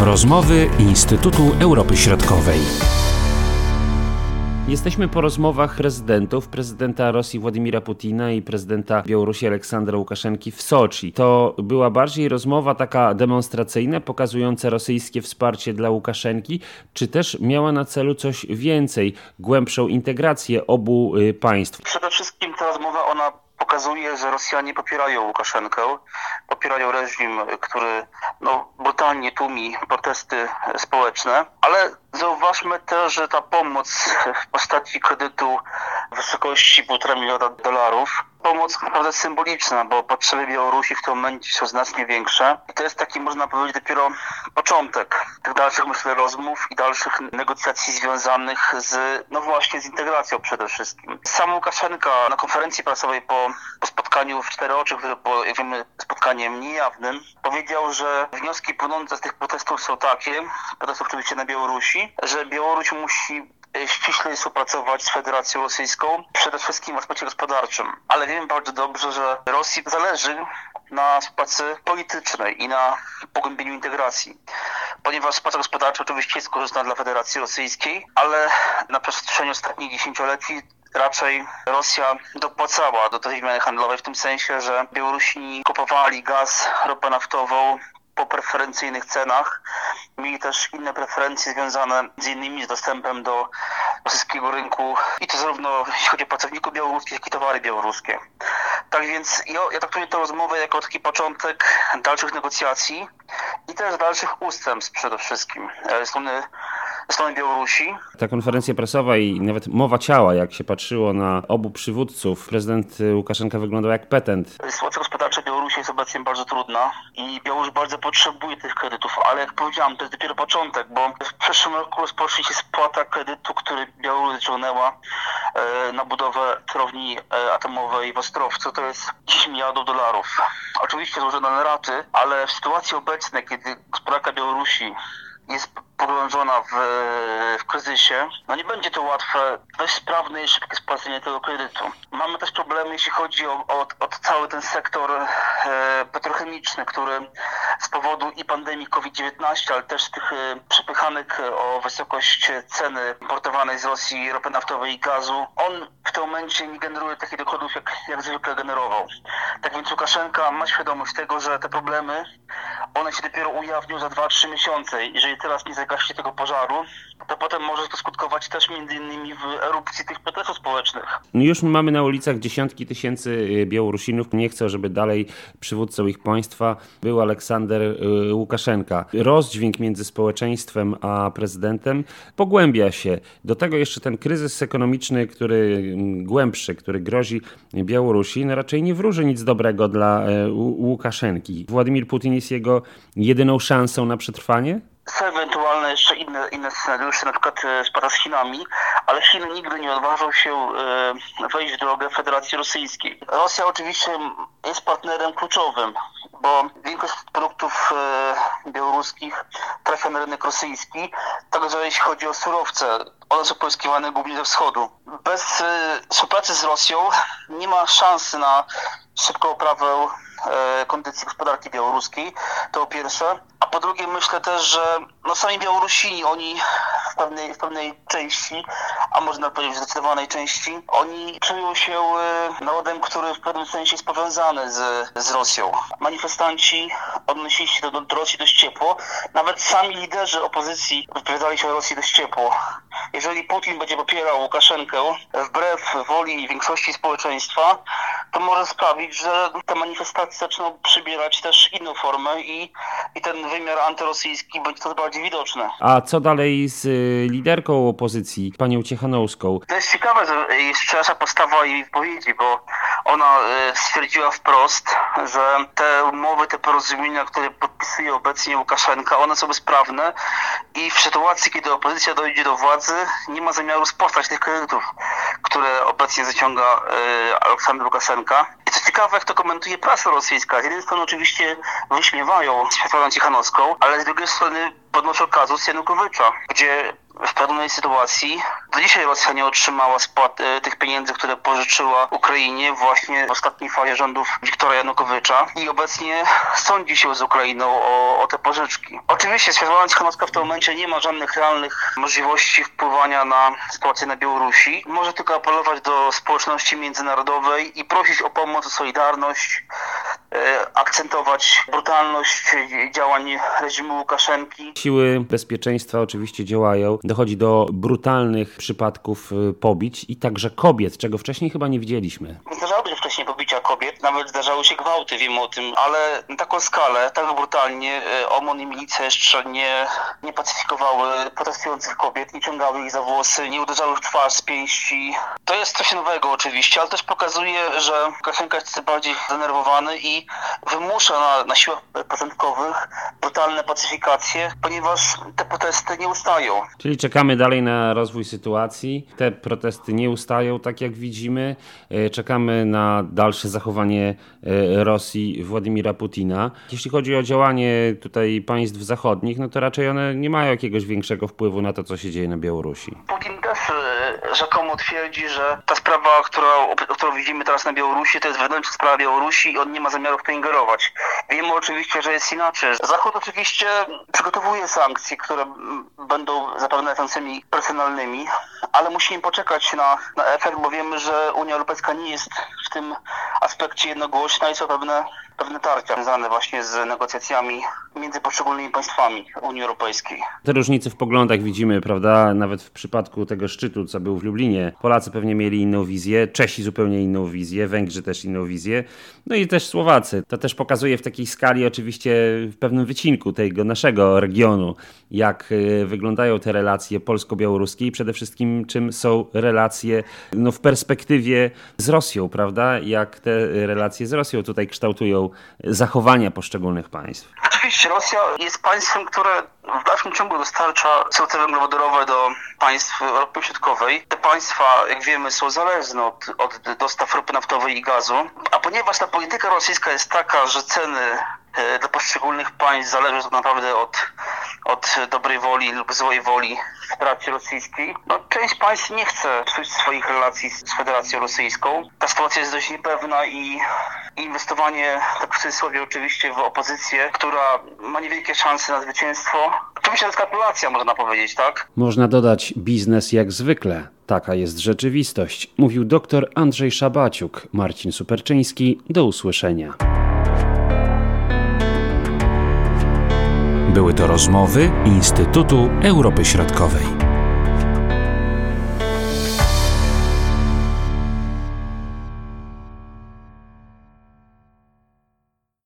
Rozmowy Instytutu Europy Środkowej. Jesteśmy po rozmowach prezydentów, prezydenta Rosji Władimira Putina i prezydenta Białorusi Aleksandra Łukaszenki w Soczi. To była bardziej rozmowa taka demonstracyjna, pokazująca rosyjskie wsparcie dla Łukaszenki, czy też miała na celu coś więcej, głębszą integrację obu y, państw? Przede wszystkim ta rozmowa, ona pokazuje, że Rosjanie popierają Łukaszenkę, popierają reżim, który no, brutalnie tłumi protesty społeczne, ale zauważmy też, że ta pomoc w postaci kredytu w wysokości 1,5 miliona dolarów pomoc naprawdę symboliczna, bo potrzeby Białorusi w tym momencie są znacznie większe. I to jest taki, można powiedzieć, dopiero początek tych dalszych, myślę, rozmów i dalszych negocjacji związanych z, no właśnie, z integracją przede wszystkim. Sam Łukaszenka na konferencji prasowej po, po spotkaniu w cztery oczy, które było, jak wiemy, spotkaniem niejawnym, powiedział, że wnioski płynące z tych protestów są takie, protestów oczywiście na Białorusi, że Białoruś musi E, ściśle współpracować z Federacją Rosyjską, przede wszystkim w aspekcie gospodarczym. Ale wiemy bardzo dobrze, że Rosji zależy na współpracy politycznej i na pogłębieniu integracji. Ponieważ współpraca gospodarcza oczywiście jest korzystna dla Federacji Rosyjskiej, ale na przestrzeni ostatnich dziesięcioleci raczej Rosja dopłacała do tej wymiany handlowej w tym sensie, że Białorusini kupowali gaz, ropę naftową po preferencyjnych cenach. Mieli też inne preferencje związane z innymi z dostępem do rosyjskiego rynku i to zarówno jeśli chodzi o pracowników białoruskich, jak i towary białoruskie. Tak więc ja, ja traktuję tę rozmowę jako taki początek dalszych negocjacji i też dalszych ustępstw przede wszystkim. E, strony strony Białorusi. Ta konferencja prasowa i nawet mowa ciała, jak się patrzyło na obu przywódców, prezydent Łukaszenka wyglądał jak petent. Sytuacja gospodarcza Białorusi jest obecnie bardzo trudna i Białoruś bardzo potrzebuje tych kredytów, ale jak powiedziałam, to jest dopiero początek, bo w przyszłym roku rozpocznie się spłata kredytu, który Białoruś wyciągnęła e, na budowę trowni e, atomowej w Ostrowcu. To jest 10 miliardów dolarów. Oczywiście złożone na raty, ale w sytuacji obecnej, kiedy gospodarka Białorusi jest pogrążona w, w kryzysie, no nie będzie to łatwe, dość sprawne i szybkie spłacenie tego kredytu. Mamy też problemy, jeśli chodzi o, o, o cały ten sektor e, petrochemiczny, który z powodu i pandemii COVID-19, ale też tych e, przepychanek o wysokość ceny importowanej z Rosji ropy naftowej i gazu, on w tym momencie nie generuje takich dochodów, jak, jak zwykle generował. Tak więc Łukaszenka ma świadomość tego, że te problemy, one się dopiero ujawnią za 2-3 miesiące. Jeżeli teraz nie zagaśnie tego pożaru, to potem może to skutkować też między innymi w erupcji tych protestów społecznych. No już mamy na ulicach dziesiątki tysięcy y, Białorusinów. Nie chcą, żeby dalej przywódcą ich państwa był Aleksander y, Łukaszenka. Rozdźwięk między społeczeństwem a prezydentem pogłębia się. Do tego jeszcze ten kryzys ekonomiczny, który mm, głębszy, który grozi Białorusi, no raczej nie wróży nic dobrego dla y, Łukaszenki. Władimir Putin jest jego jedyną szansą na przetrwanie? Są ewentualne jeszcze inne, inne scenariusze, na przykład spara z Chinami, ale Chiny nigdy nie odważą się e, wejść w drogę Federacji Rosyjskiej. Rosja oczywiście jest partnerem kluczowym, bo większość produktów e, białoruskich trafia na rynek rosyjski, także jeśli chodzi o surowce, one są pozyskiwane głównie ze wschodu. Bez e, współpracy z Rosją nie ma szansy na szybką oprawę kondycji gospodarki białoruskiej, to pierwsze. A po drugie myślę też, że no sami Białorusini, oni w pewnej, w pewnej części, a można powiedzieć w zdecydowanej części, oni czują się e, narodem, który w pewnym sensie jest powiązany z, z Rosją. Manifestanci odnosili się do, do Rosji dość ciepło. Nawet sami liderzy opozycji wypowiadali się o Rosji dość ciepło. Jeżeli Putin będzie popierał Łukaszenkę wbrew woli większości społeczeństwa, to może sprawić, że te manifestacje zaczną przybierać też inną formę i, i ten wymiar antyrosyjski będzie coraz bardziej widoczny. A co dalej z y, liderką opozycji, panią Ciechanowską? To jest ciekawe, że jest szersza postawa jej wypowiedzi, bo ona y, stwierdziła wprost, że te umowy, te porozumienia, które podpisuje obecnie Łukaszenka, one są bezprawne i w sytuacji, kiedy opozycja dojdzie do władzy, nie ma zamiaru spłacać tych kredytów, które obecnie zaciąga y, Aleksander Łukaszenka. I co ciekawe, jak to komentuje prasa rosyjska, z jednej strony oczywiście wyśmiewają Światłanę Cichanowską, ale z drugiej strony podnoszą kazus Janukowycza, gdzie w pewnej sytuacji. Do dzisiaj Rosja nie otrzymała spłat e, tych pieniędzy, które pożyczyła Ukrainie właśnie w ostatniej fazie rządów Wiktora Janukowycza i obecnie sądzi się z Ukrainą o, o te pożyczki. Oczywiście Światłana Cichanowska w tym momencie nie ma żadnych realnych możliwości wpływania na sytuację na Białorusi. Może tylko apelować do społeczności międzynarodowej i prosić o pomoc, o solidarność, akcentować brutalność działań reżimu Łukaszenki. Siły bezpieczeństwa oczywiście działają. Dochodzi do brutalnych przypadków y, pobić i także kobiet, czego wcześniej chyba nie widzieliśmy. Się wcześniej pobicia kobiet, nawet zdarzały się gwałty, wiemy o tym, ale na taką skalę, tak brutalnie y, OMON i milicja jeszcze nie, nie pacyfikowały protestujących kobiet, nie ciągały ich za włosy, nie uderzały w twarz z pięści. To jest coś nowego oczywiście, ale też pokazuje, że Łukaszenka jest bardziej zdenerwowany i wymusza na, na siłach porządkowych brutalne pacyfikacje, ponieważ te protesty nie ustają. Czyli czekamy dalej na rozwój sytuacji. Te protesty nie ustają, tak jak widzimy. E, czekamy na dalsze zachowanie e, Rosji Władimira Putina. Jeśli chodzi o działanie tutaj państw zachodnich, no to raczej one nie mają jakiegoś większego wpływu na to, co się dzieje na Białorusi. Putin też e, rzekomo twierdzi, że ta sprawa, którą, którą widzimy teraz na Białorusi, to jest wewnętrzna sprawa Białorusi i on nie ma zamiaru w to ingerować. Wiemy oczywiście, że jest inaczej. Zachód oczywiście przygotowuje sankcje, które będą zapewne sankcjami personalnymi, ale musimy poczekać na, na efekt, bo wiemy, że Unia Europejska nie jest w tym aspekcie jednogłośna i są pewne, pewne tarcia związane właśnie z negocjacjami między poszczególnymi państwami Unii Europejskiej. Te różnice w poglądach widzimy, prawda? Nawet w przypadku tego szczytu, co był w Lublinie. Polacy pewnie mieli inną wizję, Czesi zupełnie inną wizję, Węgrzy też inną wizję, no i też Słowacy. To też pokazuje w takiej skali, oczywiście w pewnym wycinku tego naszego regionu, jak y, wyglądają te relacje polsko-białoruskie i przede wszystkim czym są relacje no, w perspektywie z Rosją, prawda? Jak te relacje z Rosją tutaj kształtują zachowania poszczególnych państw. Oczywiście Rosja jest państwem, które w dalszym ciągu dostarcza surowce węglowodorowe do państw Europy Środkowej. Te państwa, jak wiemy, są zależne od, od dostaw ropy naftowej i gazu, a ponieważ ta polityka rosyjska jest taka, że ceny e, dla poszczególnych państw zależą tak naprawdę od, od dobrej woli lub złej woli Federacji Rosyjskiej. No, część państw nie chce psuć swoich relacji z Federacją Rosyjską. Ta sytuacja jest dość niepewna i inwestowanie, tak w cudzysłowie oczywiście, w opozycję, która ma niewielkie szanse na zwycięstwo. Oczywiście to jest kalkulacja, można powiedzieć, tak? Można dodać biznes jak zwykle. Taka jest rzeczywistość, mówił dr Andrzej Szabaciuk. Marcin Superczyński. Do usłyszenia. Były to rozmowy Instytutu Europy Środkowej.